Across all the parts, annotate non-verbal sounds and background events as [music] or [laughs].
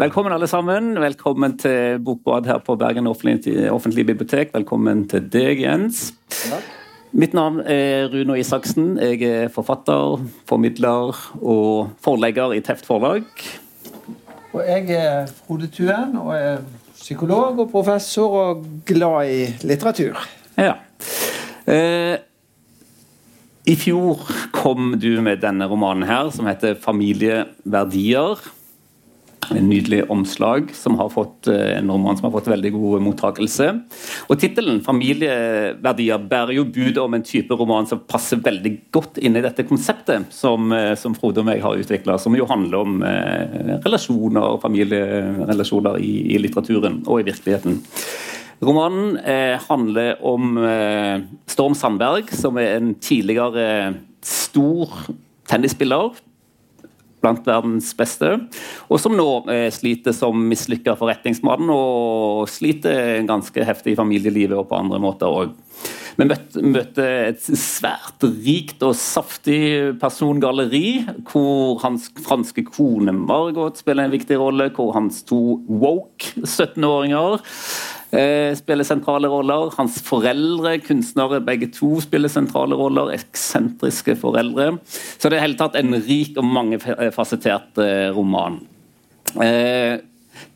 Velkommen alle sammen. Velkommen til Bokbad her på Bergen offentlige, offentlige bibliotek. Velkommen til deg, Jens. Mitt navn er Runo Isaksen. Jeg er forfatter, formidler og forlegger i Teft forlag. Og jeg er Frode Tuen og er psykolog og professor og glad i litteratur. Ja. Eh, I fjor kom du med denne romanen her, som heter 'Familieverdier'. En nydelig omslag som har fått eh, en roman som har fått veldig god mottakelse. Og Tittelen 'Familieverdier' bærer jo budet om en type roman som passer veldig godt inn i dette konseptet som, eh, som Frode og meg har utvikla, som jo handler om eh, relasjoner, familierelasjoner i, i, litteraturen og i virkeligheten. Romanen eh, handler om eh, Storm Sandberg, som er en tidligere stor tennisspiller blant verdens beste, og som nå eh, sliter som mislykka forretningsmann og sliter ganske heftig i familielivet og på andre måter òg. Vi møtte, et svært rikt og saftig persongalleri, hvor hans franske kone Margot spiller en viktig rolle, hvor hans to woke 17-åringer eh, spiller sentrale roller. Hans foreldre, kunstnere, begge to spiller sentrale roller. Eksentriske foreldre. Så det er i hele tatt en rik og mangefasettert eh, roman. Eh,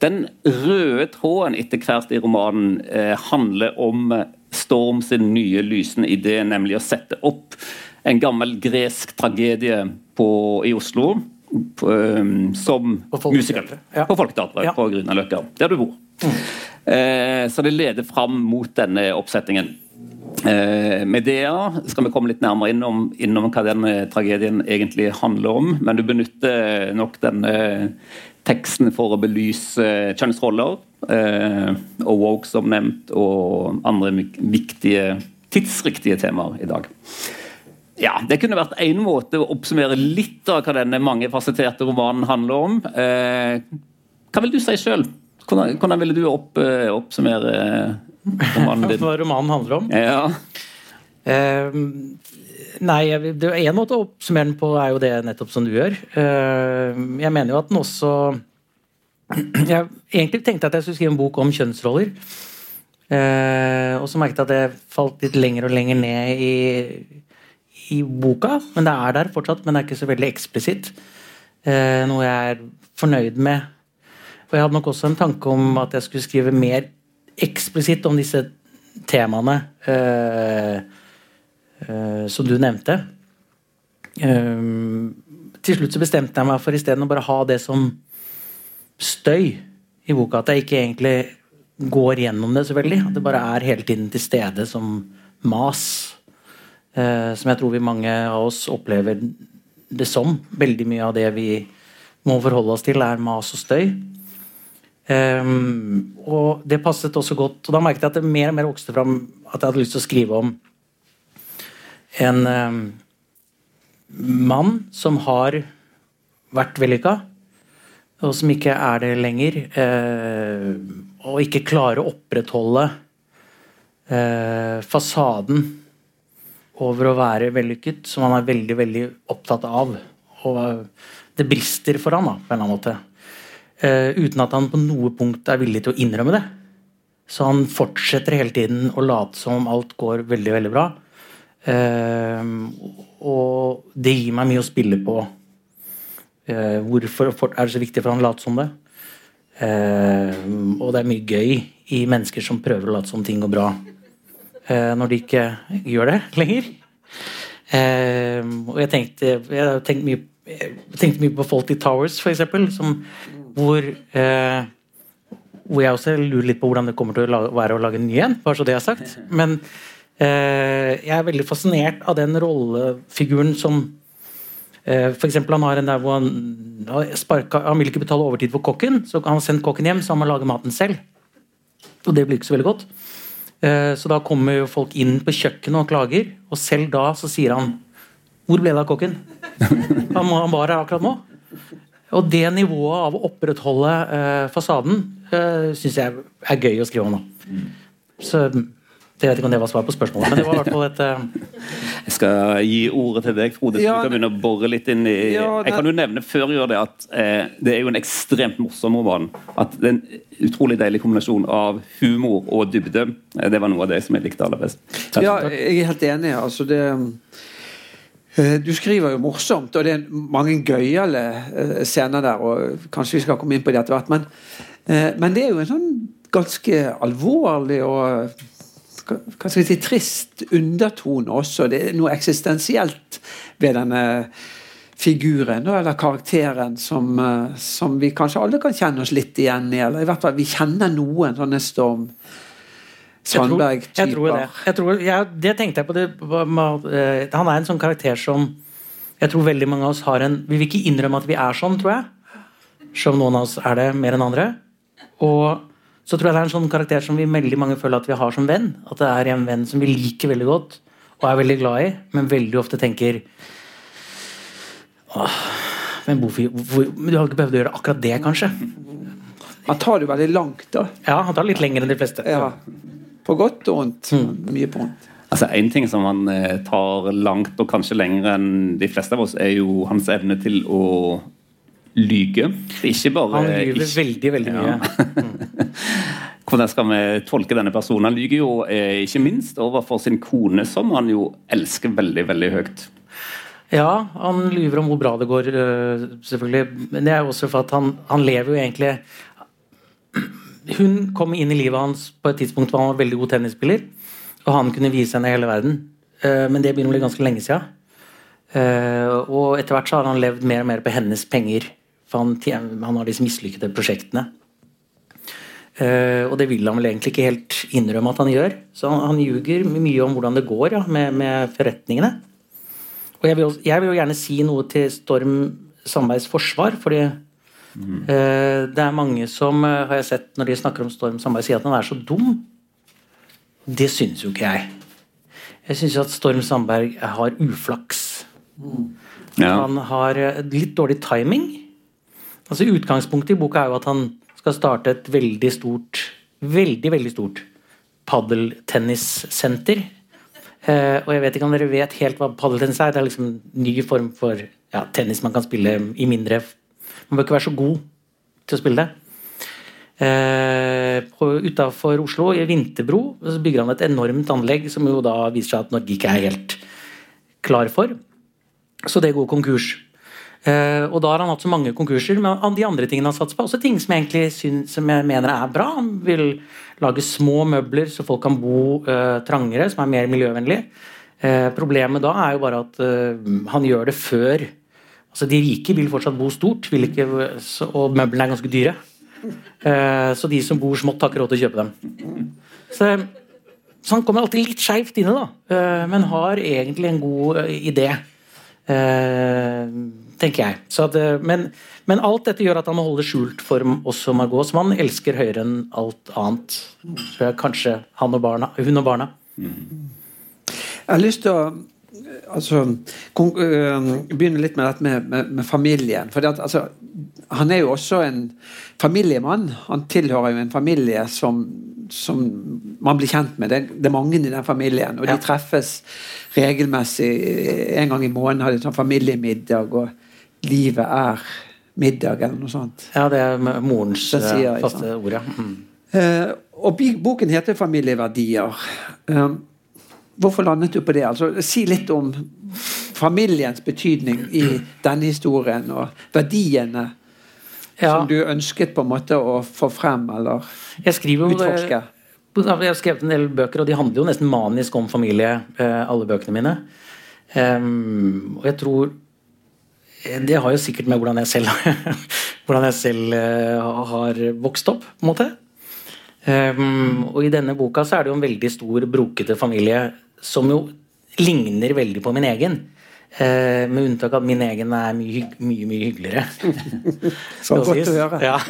den røde tråden etter hvert i romanen eh, handler om Storm sin nye lysende idé, nemlig å sette opp en gammel gresk tragedie på, i Oslo på, som musiker. Ja. På Folketeatret ja. på Grünerløkka, der du bor. Mm. Eh, så det leder fram mot denne oppsetningen. Eh, Medea skal vi komme litt nærmere innom, innom hva denne tragedien egentlig handler om, men du benytter nok denne teksten for å belyse kjønnsroller eh, og woke, som nevnt, og andre viktige, tidsriktige temaer i dag. Ja, Det kunne vært én måte å oppsummere litt av hva denne mangefasetterte romanen handler om. Eh, hva vil du si sjøl? Hvordan, hvordan, ville du opp, eh, oppsummere romanen din? [laughs] Hva romanen handler om? Ja. Uh, Nei, En måte å oppsummere den på er jo det nettopp som du gjør. Eh, jeg mener jo at den også [clears throat] Jeg egentlig tenkte at jeg skulle skrive en bok om kjønnsroller. Eh, og så merket jeg at det falt litt lenger og lenger ned i, i boka. Men det er der fortsatt, men det er ikke så veldig eksplisitt. Eh, noe jeg er fornøyd med. Og jeg hadde nok også en tanke om at jeg skulle skrive mer eksplisitt om disse temaene. Eh, uh, som du nevnte. Uh, til slutt så bestemte jeg meg for isteden å bare ha det som støy i boka. At jeg ikke egentlig går gjennom det så veldig. At det bare er hele tiden til stede som mas. Uh, som jeg tror vi mange av oss opplever det som. Veldig mye av det vi må forholde oss til, er mas og støy. Um, og det passet også godt. Og da merket jeg at det mer og mer vokste fram at jeg hadde lyst til å skrive om en um, mann som har vært vellykka, og som ikke er det lenger, Uh, og ikke klarer å opprettholde uh, fasaden over å være vellykket, som han er veldig veldig opptatt av. Og det brister for han da, på en eller annen måte. Uh, uten at han på noe punkt er villig til å innrømme det. Så han fortsetter hele tiden å late som om alt går veldig veldig bra. Uh, og det gir meg mye å spille på. Uh, hvorfor er det så viktig for han å late som det? Og det er mye gøy i mennesker som prøver å late som ting går bra eh, når de ikke gjør det lenger. og jeg tenkte, jeg tenkte, mye, jeg tenkte mye på Faulty Towers, f.eks., hvor hvor jeg også lurer litt på hvordan det kommer til å være å lage en ny en. bare så det jeg har sagt. Men Eh, jeg er veldig fascinert av den rollefiguren som eh, F.eks. han har en der hvor han, sparka, han vil ikke betale overtid for kokken, så han har sendt kokken hjem, så han må lage maten selv. Og det blir ikke så veldig godt. Eh, så da kommer jo folk inn på kjøkkenet og klager, og selv da så sier han Hvor ble det av kokken? [laughs] Han, han var her akkurat nå. Og det nivået av å opprettholde eh, fasaden eh, syns jeg er gøy å skrive om nå. Så Jeg vet ikke om det var svar på spørsmålet, men det var i hvert fall et uh... Jeg skal gi ordet til deg, Frode, så Ja, du kan begynne å bore litt inn i Ja, Jeg kan jo nevne før jeg gjør det at eh, det er jo en ekstremt morsom roman. At det er en utrolig deilig kombinasjon av humor og dybde. Eh, Det var noe av det som jeg likte aller best. Ja, jeg er helt enig. Altså det Du skriver jo morsomt, og det er mange gøyale eh, scener der. og Kanskje vi skal komme inn på det etter hvert. Men, eh, men det er jo en sånn ganske alvorlig og hva skal vi si, trist undertone også. Det er noe eksistensielt ved denne figuren eller karakteren som, eh, som vi kanskje alle kan kjenne oss litt igjen i. Eller i hvert fall vi kjenner noen sånne Storm Jeg tror- Jeg tror det. Jeg tror, det tenkte jeg på. Det, eh, han er en sånn karakter som jeg tror veldig mange av oss har en Vi vil ikke innrømme at vi er sånn, tror jeg. Som noen av oss er det mer enn andre. Og så tror jeg det er en sånn karakter som vi veldig mange føler at vi har som venn. At det er en venn som vi liker veldig godt og er veldig glad i, men veldig ofte tenker Åh, men hvorfor, hvor, Du har ikke behøvd å gjøre akkurat det, kanskje? Han tar det veldig langt, da. Ja, han tar litt lenger enn de fleste. Ja. På godt og vondt. Mm. Mye på vondt. Altså En ting som han eh, tar langt, og kanskje lenger enn de fleste av oss, er jo hans evne til å lyge. Ikke bare Han lyver ikke- veldig, veldig Ja. mye. [laughs] Hvordan skal vi tolke denne personen? Han lyver jo eh, ikke minst overfor sin kone, som han jo elsker veldig, veldig høyt. Ja, han lyver om hvor bra det går, øh, selvfølgelig. Men det er jo også for at han, han lever jo egentlig Hun kom inn i livet hans på et tidspunkt hvor han var veldig god tennisspiller, og han kunne vise henne hele verden. Eh, Men det begynner å bli ganske lenge siden. Eh, Og etter hvert så har han levd mer og mer på hennes penger. For han, han har disse mislykkede prosjektene. Eh, og det vil han vel egentlig ikke helt innrømme at han gjør. Så han, han ljuger mye om hvordan det går ja, med, med forretningene. Og jeg vil, også, jeg vil jo gjerne si noe til Storm Sandbergs forsvar, fordi eh, det er mange som eh, har jeg sett når de snakker om Storm Sandberg, sier at han er så dum. Det syns jo ikke jeg. Jeg syns at Storm Sandberg har uflaks. Ja. Han har eh, litt dårlig timing. Altså Utgangspunktet i boka er jo at han skal starte et veldig stort, veldig, veldig stort padeltennissenter. Eh, og jeg vet ikke om dere vet helt hva paddeltennis er. Det er liksom en ny form for ja, tennis man kan spille i mindre Man bør ikke være så god til å spille det. Eh, Utafor Oslo, i Vinterbro, så bygger han et enormt anlegg som jo da viser seg at Norge ikke er helt klar for. Så det går konkurs. Eh, og da har han hatt så mange konkurser, men de andre tingene han satser på, også ting som jeg egentlig synes, som jeg mener er bra. Han vil lage små møbler så folk kan bo eh, trangere, som er mer miljøvennlig. Eh, problemet da er jo bare at eh, han gjør det før Altså De rike vil fortsatt bo stort, ikke, og møblene er ganske dyre. Eh, så de som bor smått, har ikke råd til å kjøpe dem. Så, så han kommer alltid litt skeivt inne, da. Eh, men har egentlig en god eh, idé. Tenker jeg. At, men, men alt dette gjør at han må holde skjult for også Margot, som han elsker høyere enn alt annet. Kanskje han og barna, hun og barna. Jeg har lyst til å altså, begynne litt med dette med, med, med familien. For at, altså, han er jo også en familiemann. Han tilhører jo en familie som, som man blir kjent med. Det, det er mange i den familien, og Ja. de treffes regelmessig. En gang i måneden har de sånn familiemiddag, og livet er middag, eller noe sånt. Ja, det er morens Det sier eh, faste ord, ja. Mm. Uh, og boken heter 'Familieverdier'. Eh, hvorfor landet du på det? Altså, si litt om familiens betydning i denne historien, og verdiene Ja. som du ønsket på en måte å få frem, eller Jeg skriver utforske. Jeg har skrevet en del bøker, og de handler jo nesten manisk om familie, eh, alle bøkene mine. Ehm, og jeg tror eh, Det har jo sikkert med hvordan jeg selv, [laughs] hvordan jeg selv eh, har vokst opp, på en måte. Um, og i denne boka så er det jo en veldig stor, brokete familie som jo ligner veldig på min egen. Eh, med unntak av at min egen er mye, mye, mye hyggeligere. [laughs] Så godt å høre. Ja.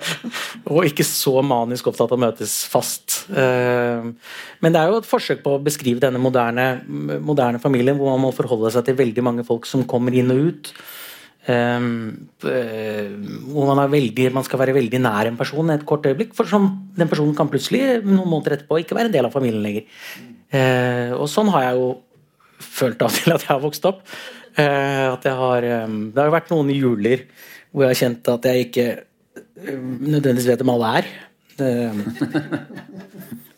[laughs] og ikke så manisk opptatt av å møtes fast. Eh, Men det er jo et forsøk på å beskrive denne moderne, moderne familien, hvor man må forholde seg til veldig mange folk som kommer inn og ut. Um, hvor man, veldig, man, skal være veldig nær en person et kort øyeblikk, for som den personen kan plutselig noen måneder etterpå ikke være en del av familien lenger. Uh, og sånn har jeg jo følt av til at jeg har vokst opp. Uh, at jeg har, um, det har vært noen juler hvor jeg har kjent at jeg ikke nødvendigvis vet hvem alle er.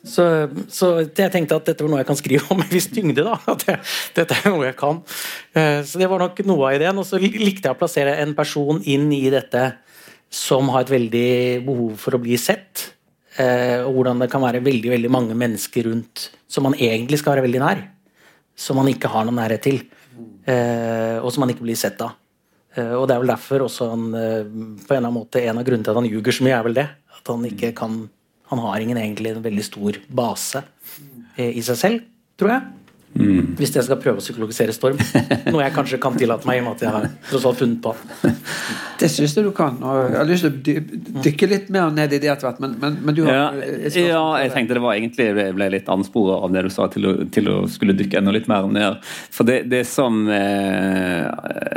Så, så, jeg tenkte at dette var noe jeg kan skrive om [laughs] med viss tyngde. da, at jeg, dette er noe jeg kan. Eh, så det var nok noe av ideen. Og så likte jeg å plassere en person inn i dette som har et veldig behov for å bli sett. Eh, og hvordan det kan være veldig veldig mange mennesker rundt som man egentlig skal være veldig nær. Som man ikke har noen nærhet til. Eh, og som man ikke blir sett av. Og det er vel derfor også han, på en eller annen måte en av grunnene til at han ljuger så mye, er vel det. At han ikke kan han har ingen egentlig en veldig stor base eh, i seg selv, tror jeg. Mm. Hvis jeg skal prøve å psykologisere Storm. [laughs] Noe jeg kanskje kan tillate meg i og med at jeg har tross alt funnet på. [laughs] Det syns jeg du kan. og Jeg har lyst til å dykke litt mer ned i det etter hvert, men, men, men, du har ja, ja, jeg tenkte det var egentlig jeg ble litt ansporet av det du sa, til å, til å, skulle dykke enda litt mer ned. For det, det, som, eh,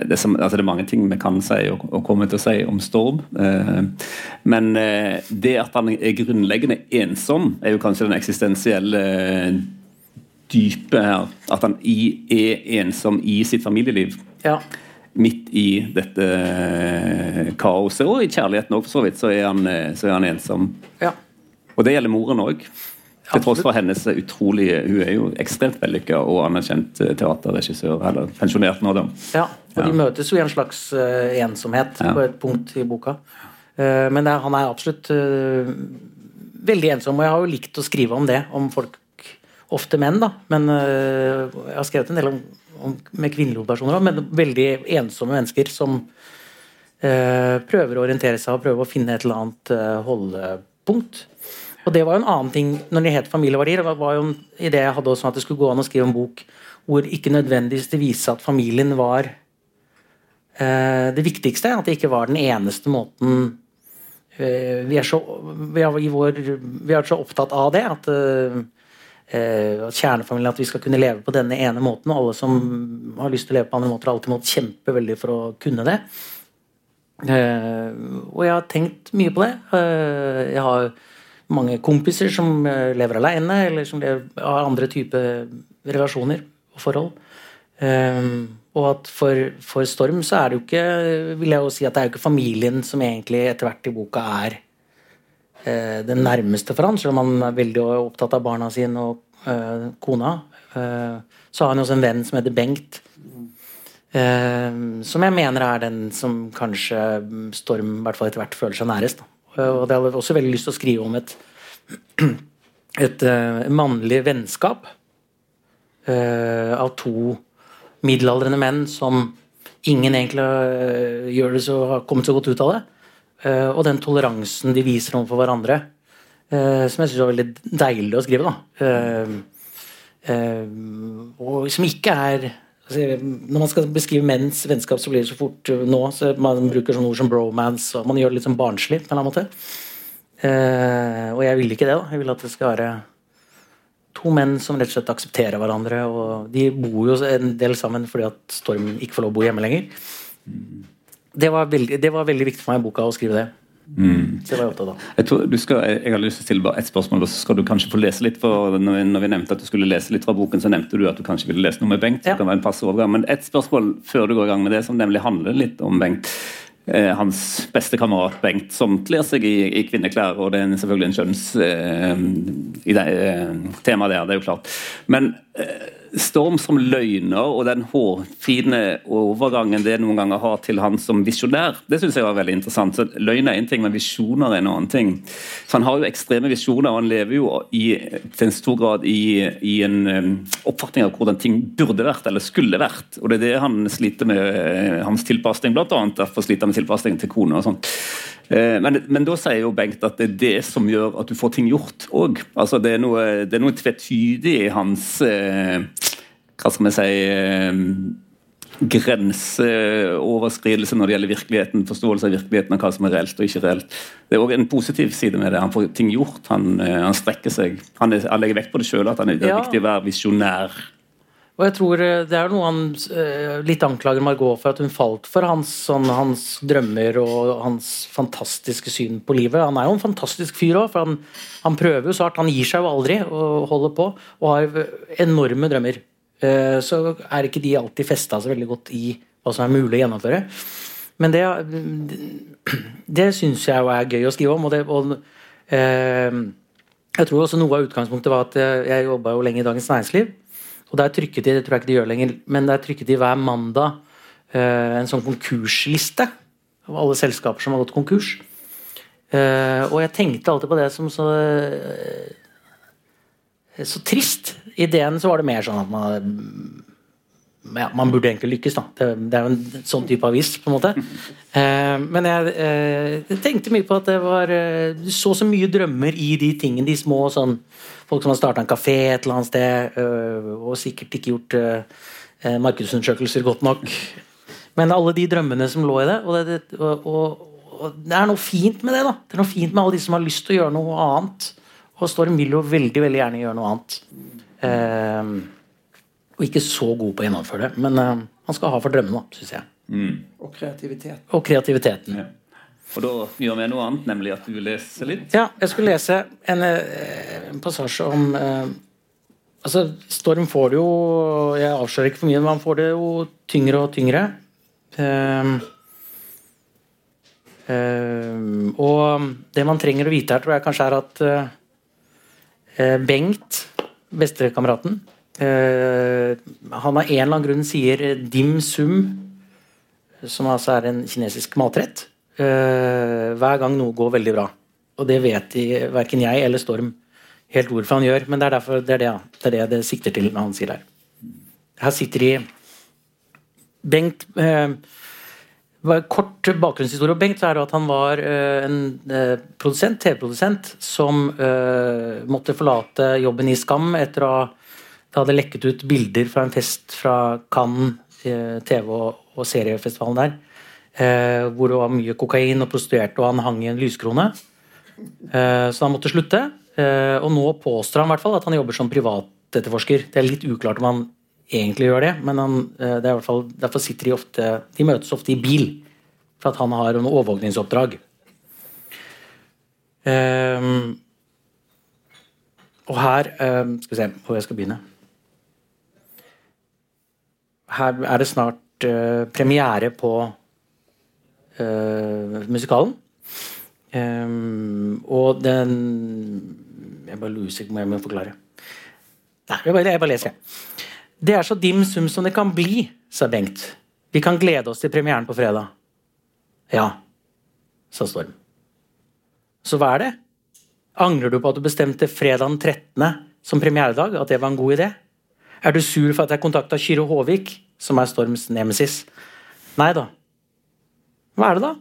det, som, altså det er mange ting vi kan si og, og kommer til å si om Storm. Eh, men det at han er grunnleggende ensom, er jo kanskje den eksistensielle dype her. At han er ensom i sitt familieliv. Ja. Midt i dette eh, kaoset, og i kjærligheten òg, for så vidt, så er han, eh, så er han ensom. Ja. Og det gjelder moren òg. Til tross for hennes utrolige Hun er jo ekstremt vellykka og anerkjent eh, teaterregissør, eller pensjonert nå, da. Ja, og de møtes jo i en slags uh, ensomhet ja. på et punkt i boka. Uh, men er, han er absolutt uh, veldig ensom, og jeg har jo likt å skrive om det. Om folk Ofte menn, da. Men uh, jeg har skrevet en del om, om, med kvinnelige personer men veldig ensomme mennesker som uh, prøver å orientere seg og prøver å finne et eller annet uh, holdepunkt. Og det var jo en annen ting når det het familieverdier. Det var jo en idé jeg hadde også at det skulle gå an å skrive en bok hvor ikke nødvendigvis det viste at familien var det viktigste. At det ikke var den eneste måten vi er, så, vi, er vår, vi er, så, opptatt av det at kjernefamilien, at vi skal kunne leve på denne ene måten. Og alle som har lyst til å leve på andre måter, har alltid måttet kjempe veldig for å kunne det. Eh, og jeg har tenkt mye på det. Eh, jeg har mange kompiser som eh, lever alene, eller som lever, har andre typer relasjoner og forhold. Eh, og at for, for, Storm så er det jo ikke vil jeg jo si at det er jo ikke familien som egentlig etter hvert i boka er Eh, den nærmeste for han, selv om han er veldig opptatt av barna sine og uh, kona. Uh, så har han også en venn som heter Bengt. Uh, som jeg mener er den som kanskje Storm i hvert fall etter hvert føler seg nærest. og det hadde også veldig lyst til å skrive om et, [clears throat] et mannlig vennskap av to middelaldrende menn som ingen egentlig gjør det så, har kommet så godt ut av det. Eh, og den toleransen de viser overfor hverandre, eh, som jeg syns var veldig deilig å skrive. da. Eh, og som ikke er altså, Når man skal beskrive menns vennskap, så blir det så fort nå så Man bruker sånne ord som bromance, og man gjør det litt sånn barnslig på en eller annen måte. og jeg vil ikke det. da. Jeg vil at det skal være to menn som rett og slett aksepterer hverandre. og De bor jo en del sammen fordi at Storm ikke får lov å bo hjemme lenger det var, veldig, det var veldig viktig for meg i boka å skrive det. Mm. Så det var jeg opptatt av. Jeg, skal, jeg har lyst til å stille bare ett spørsmål, og så skal du kanskje få lese litt. for når vi, når vi, nevnte at du skulle lese litt fra boken, så nevnte du at du kanskje ville lese noe med Bengt. Ja. det kan være en passe overgang, Men ett spørsmål før du går i gang med det, som nemlig handler litt om Bengt. Eh, hans beste kamerat Bengt, som kler seg i, i kvinneklær. Og det er selvfølgelig en kjønnstema eh, eh, der, det er jo klart. Men eh, Storm som løgner og den hårfine overgangen det noen ganger har til han som visjonær, det syns jeg var veldig interessant. Så Løgn er én ting, men visjoner er en annen ting. Så Han har jo ekstreme visjoner, og han lever jo i, til en stor grad i, i en um, oppfatning av hvordan ting burde vært, eller skulle vært. Og Det er det han sliter med, uh, hans tilpasning, annet. Derfor sliter han med tilpasning til kone og sånt. Eh, men, men, da sier jo Bengt at det er det som gjør at du får ting gjort òg. Altså, det, er noe, det er noe tvetydig i hans eh, Hva skal vi si eh, Grenseoverskridelse når det gjelder virkeligheten, forståelse av virkeligheten og hva som er reelt og ikke reelt. Det er òg en positiv side med det. Han får ting gjort. Han, han strekker seg. Han, er, han legger vekt på det sjøl, at han er, det er ja. viktig å være visjonær. Og jeg tror eh, det er noe han eh, litt anklager Margot for at hun falt for hans, sånn, hans drømmer og hans fantastiske syn på livet. Han er jo en fantastisk fyr òg, for han, han, prøver jo så hardt. Han gir seg jo aldri og holder på, og har enorme drømmer. Eh, så er ikke de alltid festa så veldig godt i hva som er mulig å gjennomføre. Men det, det syns jeg jo er gøy å skrive om. og det og, jeg tror også Noe av utgangspunktet var at jeg jobba jo lenge i Dagens Næringsliv. Og der trykket de det tror jeg ikke de gjør lenger, men der trykket de hver mandag uh, en sånn konkursliste av alle selskaper som har gått konkurs. Uh, og jeg tenkte alltid på det som så uh, så trist. Ideen så var det mer sånn at man ja, man burde egentlig lykkes, da. Det, det, er jo en sånn type avis, på en måte. Eh, men jeg eh, tenkte mye på at det var Du så så mye drømmer i de tingene, de små sånn Folk som har starta en kafé et eller annet sted, øh, og sikkert ikke gjort øh, markedsundersøkelser godt nok. Men alle de drømmene som lå i det og, det, og, og, og det er noe fint med det. da. Det er noe fint med alle de som har lyst til å gjøre noe annet. Og Storm vil jo veldig veldig gjerne gjøre noe annet. Uh, og ikke så god på å gjennomføre det, men uh, han skal ha for drømmene, syns jeg. Mm. Og kreativitet. Og kreativiteten. Ja. Og da gjør vi noe annet, nemlig at du leser litt? Ja, jeg skulle lese en, eh, en passasje om eh, Altså, Storm får det jo Jeg avslører ikke for mye, men han får det jo tyngre og tyngre. Eh, eh, og det man trenger å vite her, tror jeg kanskje er at uh, Bengt, bestekameraten Han av en eller annen grunn sier dim sum, som altså er en kinesisk matrett hver gang noe går veldig bra. Og det vet de, verken jeg eller Storm helt hvorfor han gjør, men det er, derfor, det, er det, det, er det, det sikter til når han sier det her. Her sitter de. Bengt uh, Kort bakgrunnshistorie. Om Bengt er at han var uh, en produsent, TV-produsent som måtte forlate jobben i Skam etter å det hadde lekket ut bilder fra en fest fra Cannes TV- og, og seriefestivalen der. eh, hvor det var mye kokain og prostituerte, og han hang i en lyskrone. Eh, så han måtte slutte. Eh, og nå påstår han i hvert fall at han jobber som privatetterforsker. Det er litt uklart om han egentlig gjør det, men han, eh, det er hvert fall, derfor sitter de ofte De møtes ofte i bil for at han har noen overvåkningsoppdrag. Eh, og her eh, Skal vi se hvor jeg skal begynne. Her er det snart premiere på uh, musikalen. Um, og den Jeg bare lurer på om jeg må forklare. Nei, jeg bare, jeg bare leser, jeg. Det er så dim sum som det kan bli, sa Bengt. Vi kan glede oss til premieren på fredag. Ja, sa Storm. Så hva er det? Angrer du på at du bestemte fredag den 13. som premieredag? At det var en god idé? Er du sur for at jeg kontakta Kyrre Håvik, som er Storms nemesis? Nei da, hva er det, da?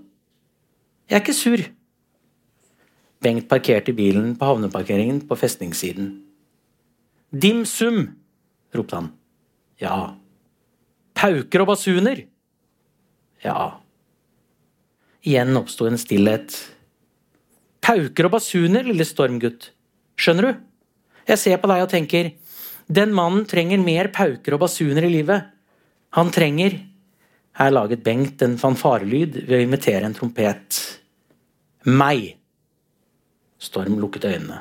Jeg er ikke sur. Bengt parkerte bilen på havneparkeringen på festningssiden. Dim sum, ropte han. Ja. Pauker og basuner? Ja. Igjen oppsto en stillhet. Pauker og basuner, lille stormgutt. Skjønner du? Jeg ser på deg og tenker, den mannen trenger mer pauker og basuner i livet. Han trenger her laget Bengt en fanfarelyd ved å imitere en trompet. Meg! Storm lukket øynene.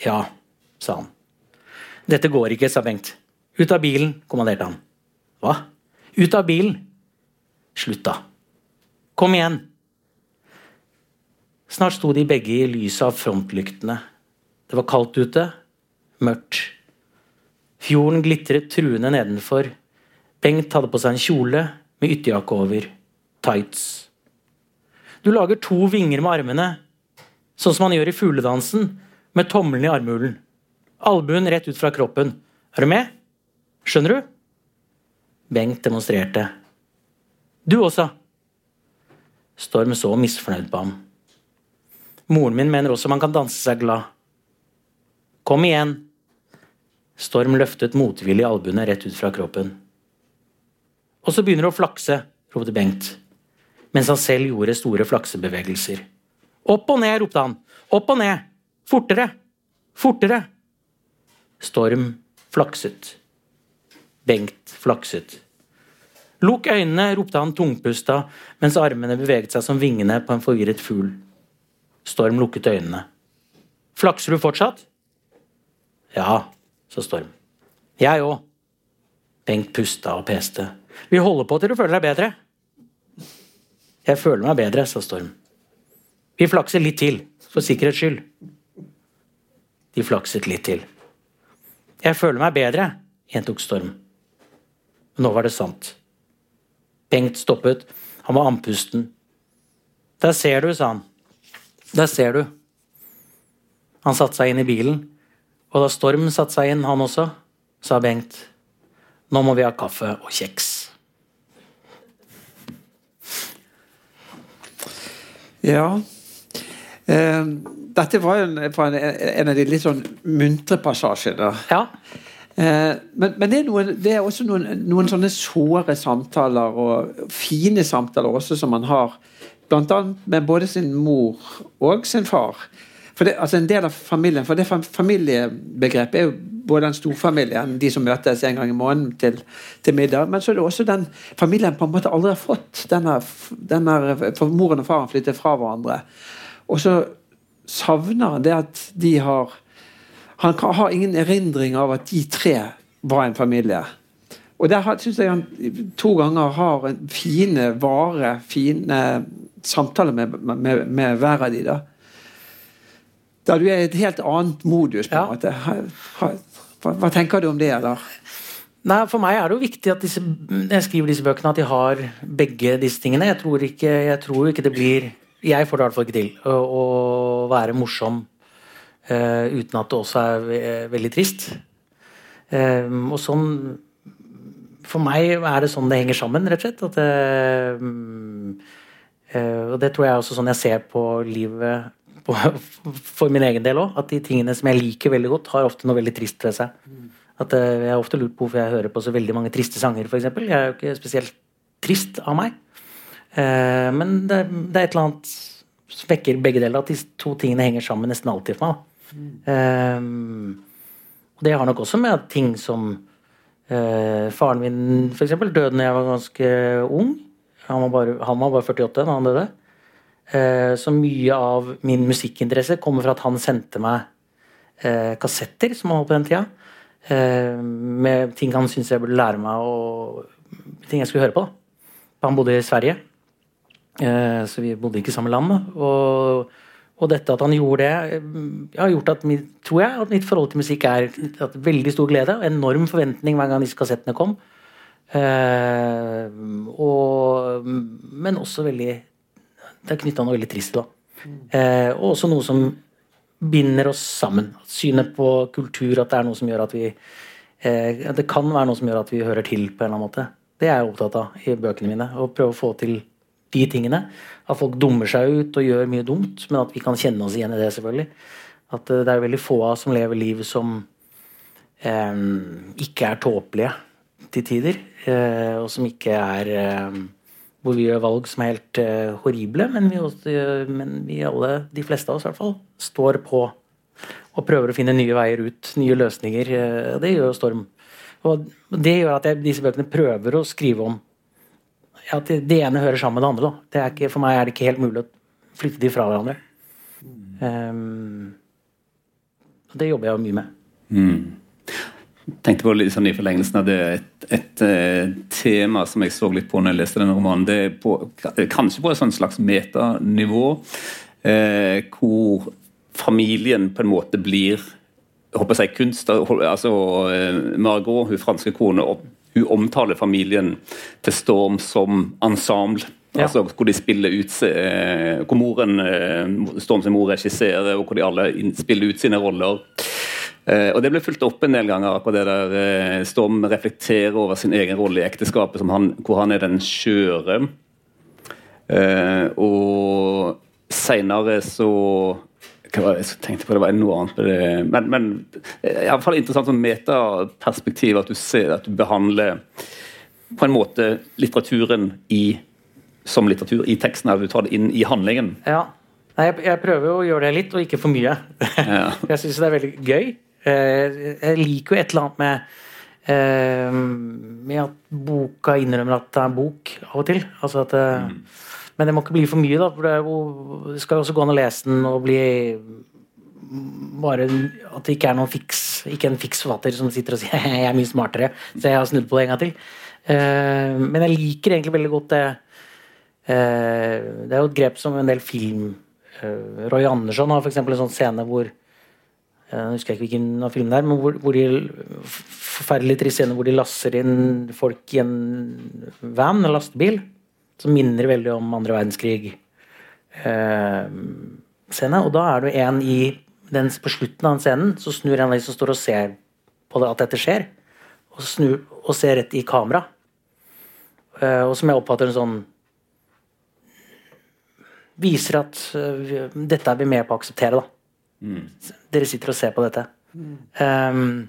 Ja, sa han. Dette går ikke, sa Bengt. Ut av bilen, kommanderte han. Hva? Ut av bilen! Slutt, da. Kom igjen! Snart sto de begge i lyset av frontlyktene. Det var kaldt ute, mørkt. Fjorden glitret truende nedenfor. Bengt hadde på seg en kjole med ytterjakke over, tights. Du lager to vinger med armene, sånn som man gjør i fugledansen, med tommelen i armhulen. Albuen rett ut fra kroppen. Er du med? Skjønner du? Bengt demonstrerte. Du også. Storm så misfornøyd på ham. Moren min mener også man kan danse seg glad. Kom igjen. Storm løftet motvillig albuene rett ut fra kroppen. Og så begynner du å flakse, ropte Bengt, mens han selv gjorde store flaksebevegelser. Opp og ned, ropte han. Opp og ned. Fortere. Fortere. Storm flakset. Bengt flakset. Lukk øynene, ropte han tungpusta mens armene beveget seg som vingene på en forvirret fugl. Storm lukket øynene. Flakser du fortsatt? Ja, sa Storm. Jeg òg. Bengt pusta og peste. Vi holder på til du føler deg bedre. Jeg føler meg bedre, sa Storm. Vi flakser litt til, for sikkerhets skyld. De flakset litt til. Jeg føler meg bedre, gjentok Storm. Nå var det sant. Bengt stoppet. Han var andpusten. Der ser du, sa han. Der ser du. Han satte seg inn i bilen, og da Storm satte seg inn, han også, sa Bengt. Nå må vi ha kaffe og kjeks. Ja. Eh, dette var jo en, en, en, av de litt sånn muntre passasjene. Ja. Eh, men, men det, er noen, det, er også noen, noen, sånne såre samtaler, og fine samtaler også, som man har. Blant annet med både sin mor og sin far. For det, altså En del av familien, for det familiebegrepet er jo både den storfamilien, de som møtes en gang i måneden til, til, middag, men så er det også den familien på en måte aldri har fått. Denne, denne, for moren og faren flytter fra hverandre. Og så savner han det at de har Han har ingen erindring av at de tre var en familie. Og der syns jeg han to ganger har en fine, vare, fine samtaler med, med, med hver av de da. Da du er i et helt annet modus. på en ja. måte. Hva, hva, tenker du om det? eller? Nei, For meg er det jo viktig at disse, jeg skriver disse bøkene, at de har begge disse tingene. Jeg tror ikke, jeg tror ikke det blir Jeg får det i hvert fall ikke til å, å være morsom uh, uten at det også er veldig trist. Um, og sånn For meg er det sånn det henger sammen, rett og slett. At um, uh, og det tror jeg er også sånn jeg ser på livet for min egen del òg. At de tingene som jeg liker veldig godt, har ofte noe veldig trist ved seg. At uh, Jeg har ofte lurt på hvorfor jeg hører på så veldig mange triste sanger, f.eks. Jeg er jo ikke spesielt trist av meg. Uh, men det, er et eller annet som vekker begge deler, at de to tingene henger sammen nesten alltid for meg. Og det har nok også med ting som Faren min f.eks. døde da jeg var ganske ung. Han var bare, han var bare 48 da han døde. Eh, så mye av min musikkinteresse kommer fra at han sendte meg eh, kassetter, som han holdt på den tida, eh, med ting han syntes jeg burde lære meg, og ting jeg skulle høre på. Han bodde i Sverige, så vi bodde ikke i samme land. Og, og, dette at han gjorde det, har gjort at mitt, tror jeg, at mitt forhold til musikk er at veldig stor glede og enorm forventning hver gang disse kassettene kom. Og, men også veldig det er knytta noe veldig trist til. Eh, og også noe som binder oss sammen. Synet på kultur, at det er noe som gjør at vi eh, Det kan være noe som gjør at vi hører til på en eller annen måte. Det er jeg opptatt av i bøkene mine. Å prøve å få til de tingene. At folk dummer seg ut og gjør mye dumt, men at vi kan kjenne oss igjen i det, selvfølgelig. At eh, det er veldig få av oss som lever liv som eh, ikke er tåpelige til tider. Eh, og som ikke er eh, hvor vi gjør valg som er helt uh, horrible, men vi, også, men vi, alle, de fleste av oss i hvert fall, står på og prøver å finne nye veier ut, nye løsninger. Uh, det gjør Storm. Og det gjør at jeg, disse bøkene prøver å skrive om at det, det ene hører sammen med det andre. Det ikke, for meg er det ikke helt mulig å flytte de fra hverandre. Um, det jobber jeg jo mye med. Mm tenkte på litt sånn i forlengelsen av det et, et, et, eh, tema som jeg så litt på når jeg leste denne romanen. det er på, Kanskje på et sånt slags metanivå, eh, hvor familien på en måte blir håper jeg kunst, altså eh, Margot, hun franske kone, hun omtaler familien til Storm som ensemble. Ja. Altså Hvor de spiller ut eh, Hvor moren, Storm sin mor regisserer, og hvor de alle spiller ut sine roller. Uh, og Det ble fulgt opp en del ganger, på det der uh, Storm reflekterer over sin egen rolle i ekteskapet, han, hvor han er den skjøre. Uh, og seinere så hva var det jeg tenkte på? Det var noe annet det. Men, men iallfall interessant som metaperspektiv at du ser at du behandler på en måte litteraturen i, som litteratur i teksten. At du tar det inn i handlingen. Ja. Nei, jeg, jeg prøver å gjøre det litt, og ikke for mye. Ja. [laughs] jeg syns det er veldig gøy. Eh, jeg liker jo et eller annet med eh, med at boka innrømmer at det er en bok av og til. Altså at, eh, Men det må ikke bli for mye, da. For det, jo, det skal jo også gå an å lese den og bli bare At det ikke er noen fiks Ikke en fiks forfatter som sitter og sier [laughs] jeg er mye smartere, så jeg har snudd på det en gang til. Men jeg liker egentlig veldig godt det Det er jo et grep som en del film Roy Andersson har f.eks. en sånn scene hvor jeg husker ikke hvilken av filmene det er, men hvor, hvor de forferdelig trist scene hvor de lasser inn folk i en van, en lastebil, som minner veldig om andre verdenskrig. Eh, og da er det en i den, På slutten av den scenen så snur en av de som står og ser på det, at dette skjer, og, snur, og ser rett i kamera. Eh, og som jeg oppfatter en sånn Viser at uh, dette er vi med på å akseptere, da. Dere sitter og ser på dette. Um,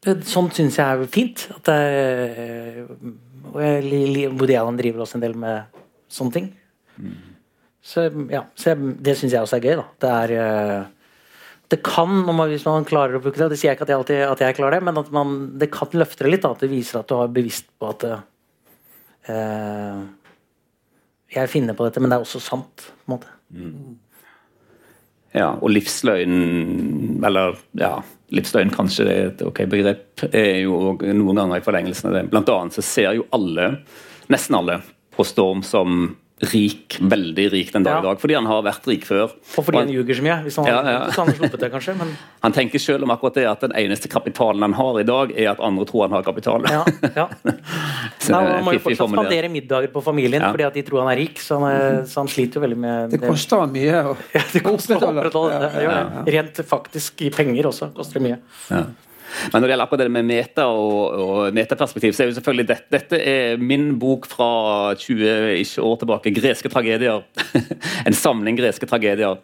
det, sånt syns jeg er fint. At det, er- og jeg, Woody Allen driver også en del med sånne ting. Så, ja, så jeg, det syns jeg også er gøy. da Det er eh, Det kan, man, hvis man klarer å bruke det Det sier jeg ikke at jeg, alltid, at jeg klarer det, men at man, det kan løfte det litt. da At det viser at du har bevisst på at uh, Jeg finner på dette, men det er også sant. på en måte Ja, og livsløgn Eller ja, livsløgn kanskje det er et ok begrep, er jo noen ganger i forlengelsen av det. Blant annet så ser jo alle, nesten alle, på Storm som rik, veldig rik den dag i Ja. dag, fordi han har vært rik før. Og fordi Og han ljuger så mye. Hvis han, Ja, ja. hadde han sluppet det, kanskje. Men [laughs] Han tenker selv om akkurat det at den eneste kapitalen han har i dag, er at andre tror han har kapital. ja, ja. [laughs] Så Nei, han må jo fortsatt spandere middager på familien Ja. fordi at de tror han er rik. Så han, er, så han sliter jo veldig med Det koster han mye å [laughs] Ja, det koster å opprettholde. opprettholde. Ja, ja, det. Rent faktisk i penger også koster det mye. Men når det gjelder akkurat det med meta og, og metaperspektiv, så er jo selvfølgelig dette, dette er min bok fra 20 ikke år tilbake, 'Greske tragedier'. [laughs] en samling greske tragedier.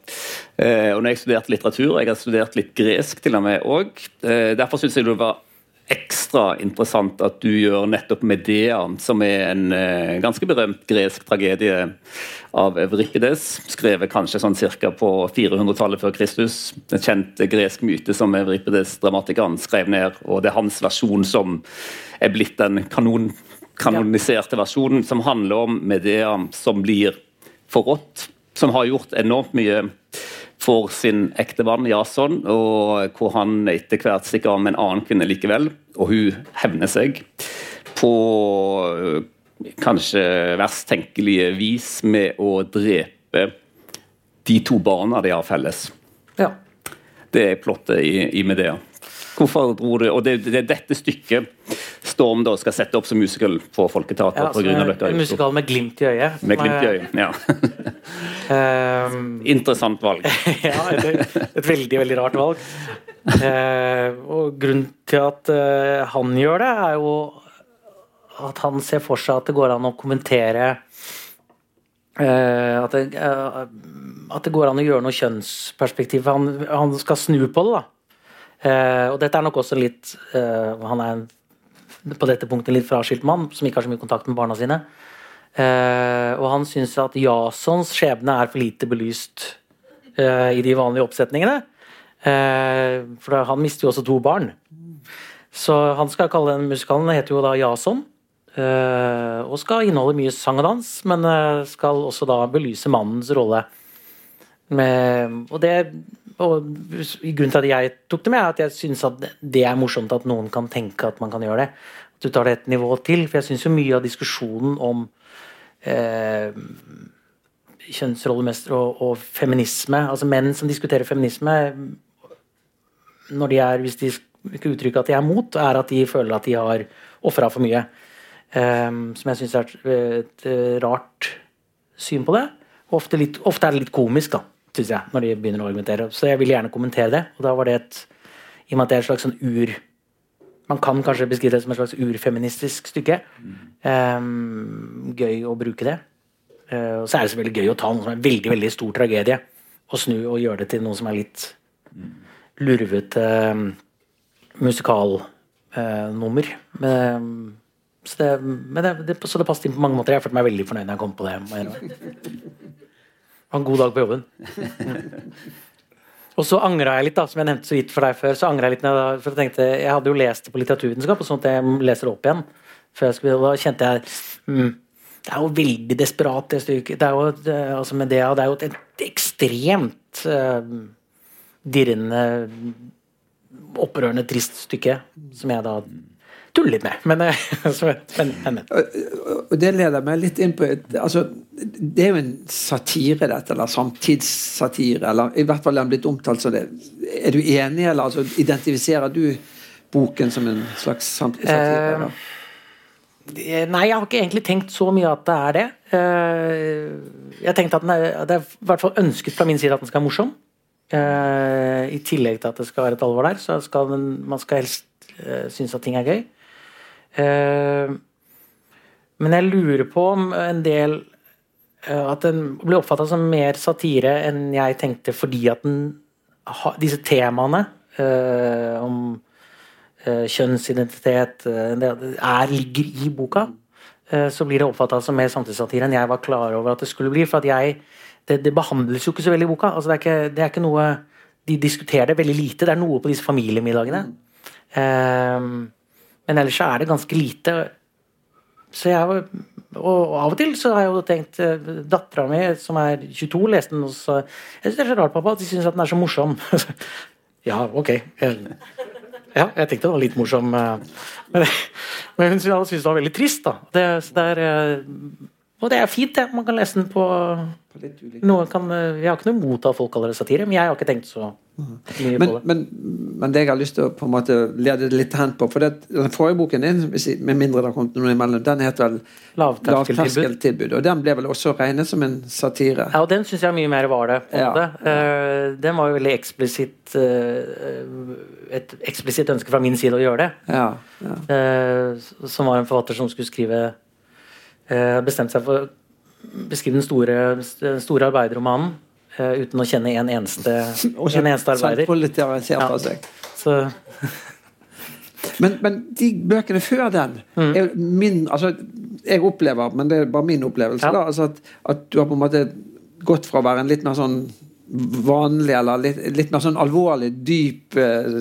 Eh, og når jeg studerte litteratur, og jeg har studert litt gresk til og med òg, eh, derfor syns jeg det var ekstra interessant at du gjør nettopp Medea, som er en eh, ganske berømt gresk tragedie av Euripides, skrevet kanskje sånn ca. på 400-tallet før Kristus. En kjent gresk myte som Euripides, dramatikeren, skrev ned, og det er hans versjon som er blitt den kanon, kanoniserte versjonen, som handler om Medea som blir forrådt, som har gjort enormt mye for sin ektemann Jason, og hvor han etter hvert stikker av med en annen kvinne likevel, og hun hevner seg på øh, kanskje verst tenkelige vis med å drepe de to barna de har felles. Ja. Det er plottet i, i Medea. Hvorfor dro du Og det, det er dette stykket Storm da skal sette opp som musical på Folketeatret. Ja, på dette. en musikal med glimt i øyet. Med glimt i øyet. Ja. um, [laughs] Interessant valg. [laughs] ja, et, et veldig, veldig rart valg. Uh, og grunnen til at uh, han gjør det, er jo at han ser for seg at det går an å kommentere uh, at, det, eh, at det går an å gjøre noe kjønnsperspektiv. Han, han skal snu på det, da. Og dette er nok også litt Han er en, på dette punktet en litt fraskilt mann som ikke har så mye kontakt med barna sine. Eh, og han syns at Jasons skjebne er for lite belyst eh, i de vanlige oppsetningene. Eh, for han mister jo også to barn. Så han skal kalle den musikalen heter jo da Jason. og skal inneholde mye sang og dans, men skal også da belyse mannens rolle. Og det og Grunnen til at jeg tok det med, er at jeg syns at det er morsomt at noen kan tenke at man kan gjøre det. At du tar det et nivå til. For jeg syns jo mye av diskusjonen om eh, kjønnsrollemestere og, og feminisme, altså menn som diskuterer feminisme når de er, Hvis de ikke uttrykker at de er mot, er at de føler at de har ofra for mye. Ehm, som jeg syns er et, et eh, rart syn på det. Ofte, litt, ofte er det litt komisk, da, syns jeg, når de begynner å argumentere. Så jeg vil gjerne kommentere det. Og da var det et I og med at det er et slags sånn ur Man kan kanskje beskrive det som et slags urfeministisk stykke. Um, gøy å bruke det. Uh, og så er det selvfølgelig gøy å ta noe som er en veldig veldig stor tragedie, og snu og gjøre det til noe som er litt lurvete uh, musikalnummer. Uh, så, det, det, det, så det passet inn på mange måter. Jeg følte meg veldig fornøyd når jeg kom på det. må jeg innrømme. Det var en god dag på jobben. [laughs] Og så angra jeg litt, da, som jeg nevnte så vidt for deg før. så Jeg litt for jeg tenkte, jeg hadde jo lest det på litteraturvitenskap, og sånn at jeg leser det opp igjen. Før jeg skulle, da kjente jeg mm, Det er jo veldig desperat, det stykket. Det er jo, det, altså med det, det er jo et, et ekstremt uh, dirrende, opprørende, trist stykke, som jeg da tuller litt med. Men, [laughs] men, men, Og Det leder meg litt inn på altså, Det er jo en satire, dette, eller samtidssatire. Eller i hvert fall er den blitt omtalt som det. Er du enig, eller altså, identifiserer du boken som en slags samtidssatire? Eh, Nei, jeg har ikke egentlig tenkt så mye at det er det. jeg jeg tenkte at, er, det er i hvert fall ønsket fra min side at den skal være morsom. Eh, I tillegg til at det skal være et alvor der, så skal den, man skal helst synes at ting er gøy. Men jeg lurer på om en del At den blir oppfatta som mer satire enn jeg tenkte, fordi at den, disse temaene om Eh, kjønnsidentitet eh, er, ligger i boka, eh, så blir det oppfatta som mer samtidssatire enn jeg var klar over at det skulle bli. For at jeg, det, det behandles jo ikke så veldig i boka. Altså det, er ikke, det, er ikke, noe De diskuterer det veldig lite. Det er noe på disse familiemiddagene. Um, men ellers så er det ganske lite. Så jeg og av og til så har jeg jo tenkt Dattera mi, som er 22, leste den hos Jeg syns det er så rart, pappa, at de syns den er så morsom. [laughs] ja, ok. Ja, jeg tenkte det var litt morsom. Eh, men, men hun syntes det var veldig trist. da. Det, det er, eh, og det er fint, det. Man kan lese den på, noen kan, eh, Jeg har ikke noe imot at folk kaller det satire, men jeg har ikke tenkt så men. Men, men, det jeg har lyst til å på en måte lede litt hen på For det, den forrige boken din, med mindre det har kommet noe imellom, den het vel Lavterskeltilbud. Og den ble vel også regnet som en satire? Ja, og den syns jeg mye mer var det. ja. Uh, den var jo veldig eksplisitt uh, Et eksplisitt ønske fra min side å gjøre det. Ja, ja. Uh, som var en forfatter som skulle skrive Bestemte seg for å beskrive den store, den store arbeiderromanen uten å kjenne en eneste, [laughs] en eneste arbeider. Ja. Så. men, men, de bøkene før den mm. er min altså, Jeg opplever, men det er bare min opplevelse, ja. da, altså at, at, du har på en måte gått fra å være en litt mer sånn vanlig eller litt, litt mer sånn alvorlig, dyp uh,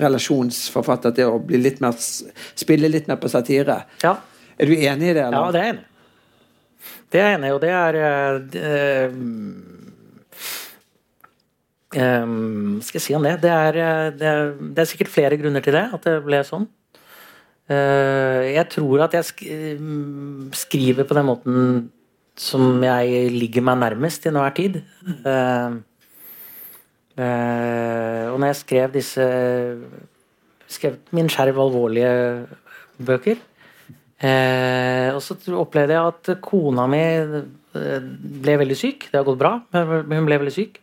relasjonsforfatter til å bli litt mer spille litt mer på satire. Ja. Er du enig i det? Eller? Ja, det er jeg enig Det er jeg enig i, og det er uh, Um, skal jeg si om det? Det er, eh, det, er, det er, sikkert flere grunner til det, at det ble sånn. Uh, jeg tror at jeg sk skriver på den måten som jeg ligger meg nærmest til enhver tid. Uh, uh, og når jeg skrev disse skrev min skjerv alvorlige bøker og så opplevde jeg at kona mi ble veldig syk. Det har gått bra, men hun ble veldig syk.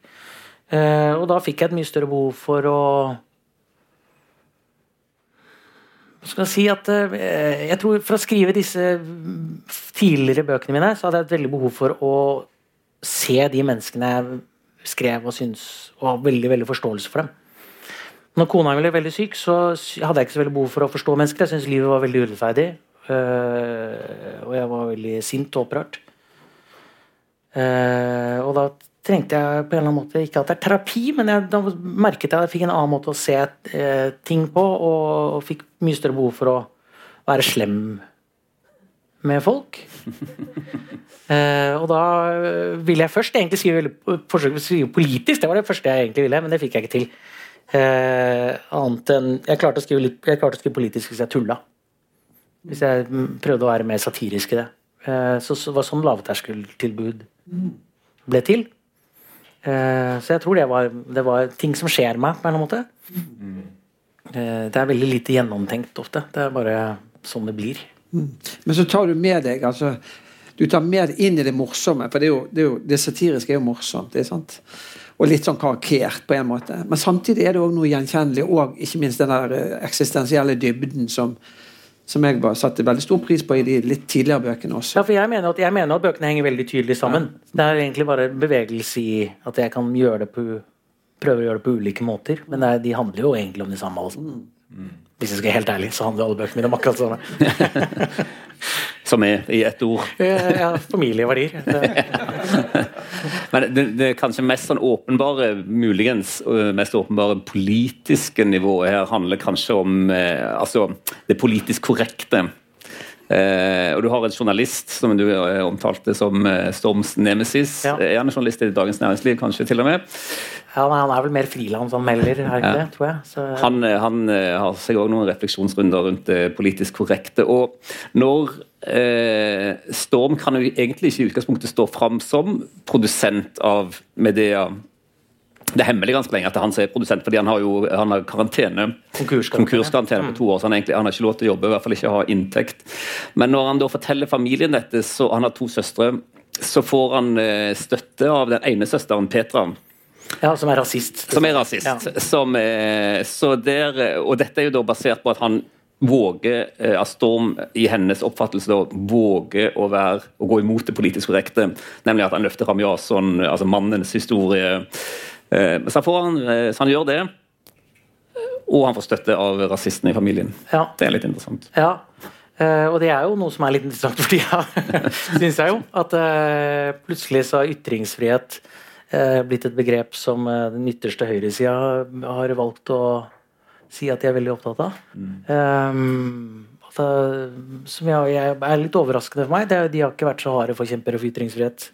Eh, og da fikk jeg et mye større behov for å skal jeg si at eh, Jeg tror For å skrive disse tidligere bøkene mine, så hadde jeg et veldig behov for å se de menneskene jeg skrev og syntes Og ha veldig, veldig forståelse for dem. Når kona ble veldig syk, så hadde jeg ikke så veldig behov for å forstå mennesker. Jeg syntes livet var veldig urettferdig. Eh, og jeg var veldig sint og opprørt. og da trengte jeg på en eller annen måte Ikke at det er terapi, men jeg, da merket jeg at jeg fikk en annen måte å se eh, ting på, og, og, fikk mye større behov for å være slem med folk. [laughs] eh, og da ville jeg først egentlig skrive, forsøke å skrive politisk, det var det første jeg egentlig ville, men det fikk jeg ikke til. Eh, annet enn Jeg klarte å skrive, litt, jeg klarte å skrive politisk hvis jeg tulla. Hvis jeg prøvde å være mer satirisk i det. Eh, så, så var sånn lavterskeltilbud ble til. Eh, så jeg tror det var, det var, ting som skjer meg, på en måte. Eh, det er veldig lite gjennomtenkt ofte. Det er bare sånn det blir. Mm. Men så tar du med deg altså, Du tar med inn i det morsomme, for det, jo, det, jo, det satiriske er jo morsomt. det sant? Og litt sånn karakert på en måte. Men samtidig er det òg noe gjenkjennelig, og ikke minst den der eh, eksistensielle dybden som, som jeg bare satte veldig stor pris på i de litt tidligere bøkene også. Ja, for jeg mener, at, jeg mener at bøkene henger veldig tydelig sammen. Ja. Det er egentlig bare bevegelse i at jeg kan gjøre det på, prøve å gjøre det på ulike måter. Men er, de handler jo egentlig om det samme. Altså. Mm. Hvis jeg skal være helt ærlig, så handler alle bøkene mine om akkurat sånn. [laughs] Som er i ett ord. ja, familieverdier. [laughs] [laughs] Men det, det kanskje mest sånn åpenbare, muligens mest åpenbare politiske nivået her handler kanskje om altså det politisk korrekte. Eh, og Du har en journalist som du eh, omtalte som eh, Storms nemesis. Ja. Er han journalist i Dagens Næringsliv, kanskje til og med? Ja, Han er vel mer frilansanmelder, er ikke ja. det? tror jeg. Så... Han, han, har seg òg noen refleksjonsrunder rundt det politisk korrekte. Og når eh, Storm kan jo egentlig ikke i utgangspunktet stå fram som produsent av Medea det er hemmelig ganske lenge at han er produsent, fordi han har jo han har karantene. Konkurskarantene på to år, så han, egentlig, han har ikke lov til å jobbe, i hvert fall ikke ha inntekt. Men når han da forteller familien dette, så han har to søstre, så får han eh, støtte av den ene søsteren, Petra. Ja, Som er rasist. Som er rasist. Ja. Som, så der, og dette er jo da basert på at han våger, av Storm i hennes oppfattelse da, våger å, være, å gå imot det politisk korrekte. Nemlig at han løfter fram Jason, altså mannens historie Eh, så, han, eh, så han gjør det. Og han får støtte av rasistene i familien. Ja. Det er litt interessant. Ja, eh, og det er jo noe som er litt interessant for tida, syns jeg jo. At plutselig så har ytringsfrihet blitt et begrep som den ytterste høyresida har valgt å si at de er veldig opptatt av. Mm. Um, altså, som jeg, jeg, er litt overraskende for meg. Det, de har ikke vært så harde forkjempere for ytringsfrihet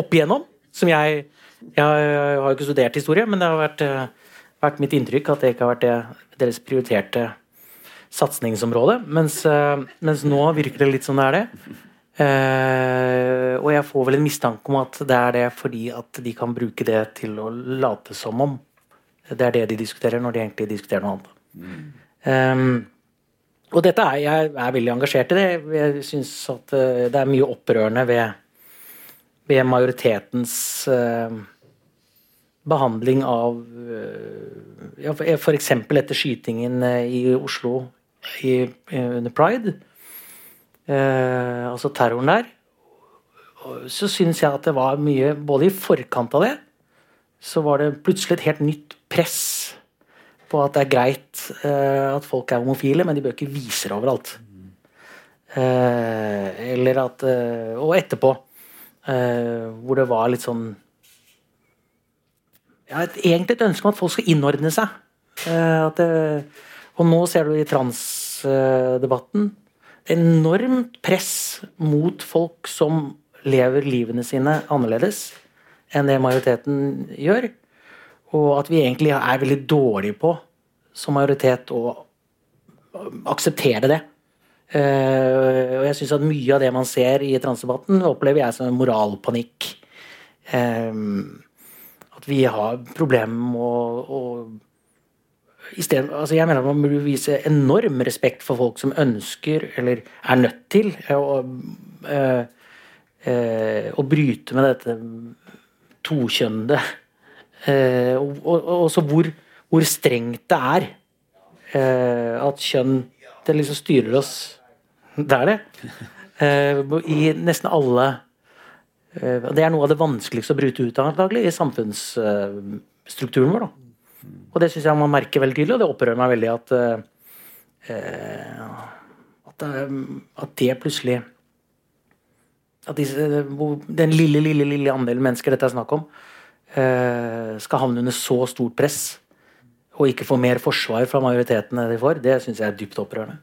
opp igjennom. Som jeg jeg har jo ikke studert historie, men det har vært, eh, vært, mitt inntrykk at det ikke har vært det, deres prioriterte satsingsområde. Mens, eh, mens, nå virker det litt som det er det. Eh, og jeg får vel en mistanke om at det er det fordi at de kan bruke det til å late som om det er det de diskuterer, når de egentlig diskuterer noe annet. Mm. Um, og dette er jeg er veldig engasjert i det. Jeg syns at det er mye opprørende ved ved majoritetens uh, behandling av uh, ja, F.eks. etter skytingen uh, i Oslo i, under pride. altså terroren der. Så syns jeg at det var mye Både i forkant av det så var det plutselig et helt nytt press på at det er greit at folk er homofile, men de bør ikke vise det overalt. eller at Og etterpå. Uh, hvor det var litt sånn ja, et, Egentlig et ønske om at folk skal innordne seg. Uh, det, og nå ser du i transdebatten uh, enormt press mot folk som lever livene sine annerledes enn det majoriteten gjør. Og at vi egentlig er veldig dårlige på, som majoritet, å akseptere det. Uh, og jeg syns at mye av det man ser i transdebatten, opplever jeg som en moralpanikk. Um, at vi har problemer med å, å stedet, altså Jeg mener at man burde vise enorm respekt for folk som ønsker, eller er nødt til, å, uh, uh, å bryte med dette tokjønnede. og, og, også hvor, hvor, strengt det er at kjønn det liksom styrer oss det er det. Uh, I nesten alle uh, Det er noe av det vanskeligste å bryte ut av antagelig, i samfunnsstrukturen vår. Da. Og det syns jeg man merker veldig tydelig, og det opprører meg veldig at, uh, at, det plutselig At disse, den lille, lille, lille andelen mennesker dette er snakk om, skal havne under så stort press og ikke få mer forsvar fra majoriteten de får, det syns jeg er dypt opprørende.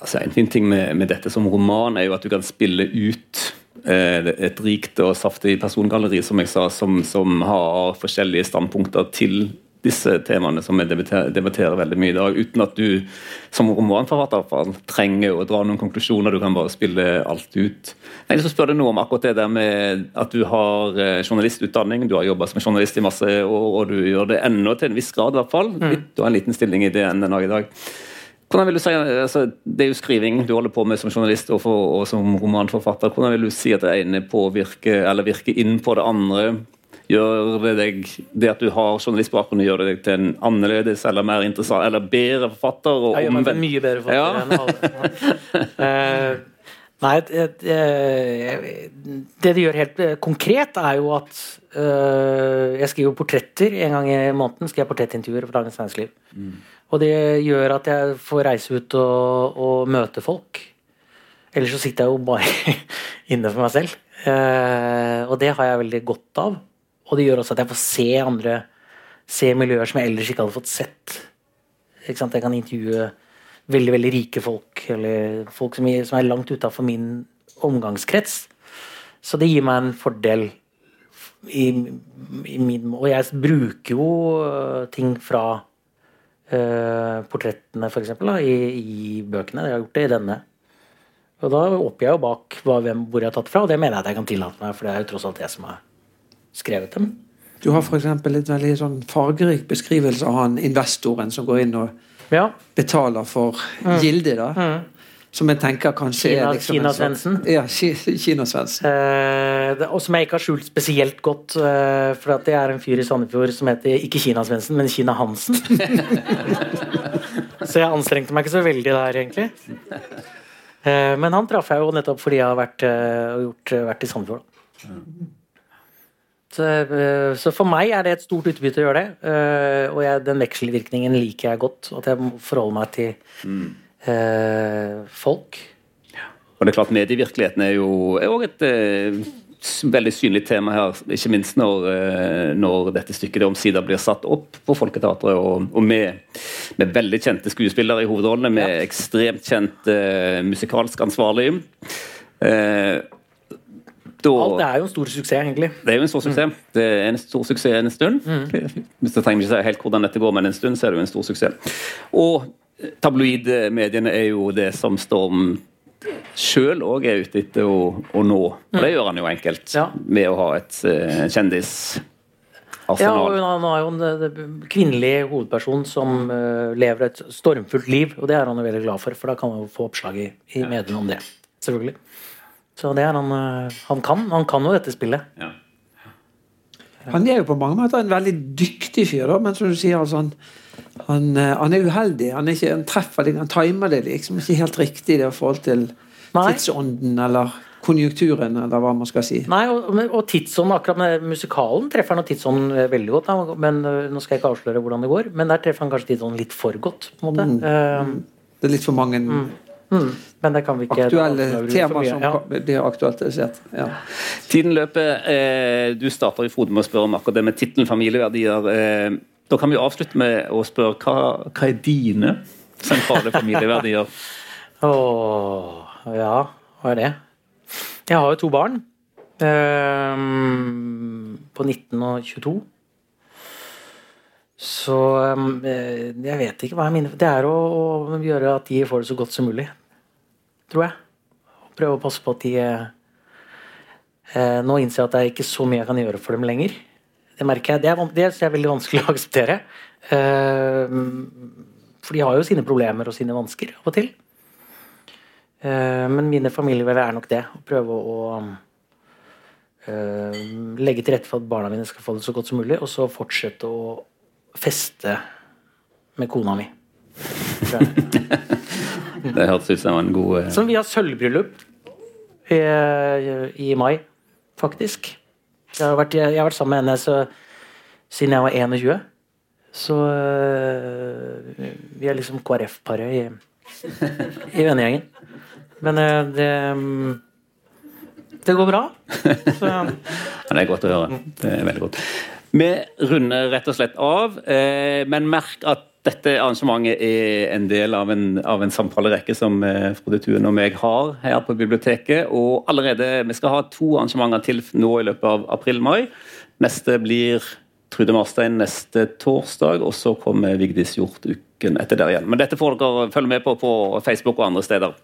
Altså, en fin ting med, med, dette som roman er jo at du kan spille ut eh, et rikt og saftig persongalleri som jeg sa, som, som, har forskjellige standpunkter til disse temaene som vi debatterer, debatterer, veldig mye i dag, uten at du som romanforfatter trenger å dra noen konklusjoner. Du kan bare spille alt ut. Jeg så spør deg noe om akkurat det der med at du har eh, journalistutdanning, du har jobba som journalist i masse år, og du gjør det ennå til en viss grad, i hvert fall. Mm. Du har en liten stilling i DN den dag i dag. Hvordan vil du si, altså, Det er jo skriving du holder på med som journalist og, for, og som romanforfatter. Hvordan vil du si at det ene påvirker eller virker inn på det andre? Gjør det deg, det at du har journalistbakgrunn, gjør det deg til en annerledes eller mer interessant eller bedre forfatter? Og jeg gjør meg mye bedre forfatter ja. enn alle. [laughs] nei, det, det, de gjør helt konkret, er jo at øh, jeg skriver portretter en gang i måneden. skriver jeg portrettintervjuer for Dagens Næringsliv. Mm. Og det gjør at jeg får reise ut og, og møte folk. Ellers så sitter jeg jo bare [laughs] inne for meg selv. Uh, og det har jeg veldig godt av. Og det gjør også at jeg får se andre se miljøer som jeg ellers ikke hadde fått sett. Ikke sant? Jeg kan intervjue veldig veldig rike folk, eller folk som, som er langt utafor min omgangskrets. Så det gir meg en fordel i, i min Og jeg bruker jo øh, ting fra uh, portrettene, f.eks., i, i bøkene. Jeg har gjort det i denne. Og da åpner jeg jo bak hva, hvem, hvor jeg har tatt fra, og det mener jeg at jeg kan tillate meg, for det er jo tross alt jeg som har skrevet dem. Du har f.eks. et veldig sånn fargerik beskrivelse av han investoren som går inn og ja. betaler for mm. gilde. da. Mm. Som jeg tenker kanskje Kina, er liksom Kina-Svendsen. Ja, Kina-Svendsen. Eh, og som jeg ikke har skjult spesielt godt, eh, for det er en fyr i Sandefjord som heter ikke Kina-Svendsen, men Kina-Hansen. [laughs] så jeg anstrengte meg ikke så veldig der, egentlig. Eh, men han traff jeg jo nettopp fordi jeg har vært, uh, gjort, vært i Sandefjord. Så, uh, så, for meg er det et stort utbytte å gjøre det. og jeg, den vekselvirkningen liker jeg godt. At jeg forholder meg til mm. folk. Ja. Og det er klart Medievirkeligheten er jo òg et veldig synlig tema her, ikke minst når, eh, når dette stykket omsider blir satt opp på Folketeatret, og, og med, med, veldig kjente skuespillere i hovedrollene, med ja. ekstremt kjent uh, musikalsk ansvarlig. Uh, da, Alt er jo en stor suksess, egentlig. Det er jo en stor suksess. Mm. Det er en stor suksess en stund. Mm. [laughs] Hvis jeg trenger ikke si helt hvordan dette går, men en stund så er det jo en stor suksess. Og tabloidmediene er jo det som Storm sjøl òg er ute etter å, å, nå. Og det mm. gjør han jo enkelt ja. med å ha et uh, kjendisarsenal. Ja, og han har jo en eh, kvinnelig hovedperson som uh, lever et stormfullt liv, og det er han jo veldig glad for, for da kan han jo få oppslag i, i mediene om det. Selvfølgelig. Så det er han uh, Han kan han kan jo dette spillet. Ja. Han er jo på mange måter en veldig dyktig fyr, da, men som du sier, altså han han, eh, han, er uheldig. Han, er ikke, han treffer det, han timer det liksom ikke helt riktig i forhold til Nei. tidsånden eller konjunkturen, eller hva man skal si. Nei, og, og tidsånden, akkurat med musikalen treffer han tidsånden eh, veldig godt. Da. Men eh, Nå skal jeg ikke avsløre hvordan det går, men der treffer han kanskje tidsånden litt for godt. på en måte. Mm. Uh, det er litt for mange mm. Mm. Men det kan vi ikke Aktuelle temaer som ja. blir aktualisert. Ja. Tiden løper. Eh, du starter i Frode med å spørre om akkurat det med tittelen 'familieverdier'. Eh, da kan vi avslutte med å spørre hva, hva er dine sentrale familieverdier? [laughs] Åh, ja, hva er det? Jeg har jo to barn. Um, på 19 og 22. Så um, jeg vet ikke hva jeg mener. Det er å, å, gjøre at de får det så godt som mulig. Tror jeg. Prøve å passe på at de eh, Nå innser jeg at det er ikke så mye jeg kan gjøre for dem lenger. Det merker jeg. Det er, det er veldig vanskelig [laughs] å akseptere. Eh, for de har jo sine problemer og sine vansker av og til. Eh, men mine familievever er nok det. Å prøve å uh, legge til rette for at barna mine skal få det så godt som mulig, og så fortsette å feste med kona mi. [laughs] det hørtes ut som en god Som vi har sølvbryllup i, i mai, faktisk. Jeg har vært, jeg har vært sammen med henne så, siden jeg var 21. Så øh, vi er liksom KrF-paret i, i vennegjengen. Men øh, det det går bra. Så. [laughs] det er godt å høre. Det er veldig godt. Vi runder rett og slett av, eh, men merk at dette arrangementet er en del av en, av en samtalerekke som eh, Frode Tuen og meg har her på biblioteket. Og allerede, Vi skal ha to arrangementer til nå i løpet av april-mai. Neste blir Trude Marstein neste torsdag, og så kommer Vigdis Hjort uken etter der igjen. Men dette får dere følge med på på Facebook og andre steder.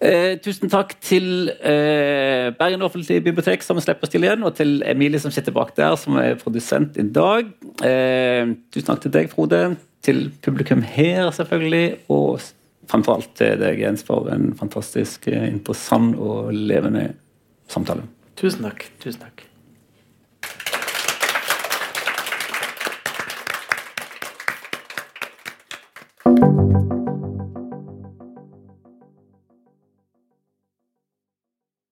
Eh, tusen takk til eh, Bergen offentlige bibliotek, som slipper oss til igjen, og til Emilie som sitter bak der, som er produsent i dag. Eh, tusen takk til deg, Frode. Til publikum her, selvfølgelig. Og fremfor alt til deg, Jens, for en fantastisk eh, interessant og levende samtale. Tusen takk. Tusen takk.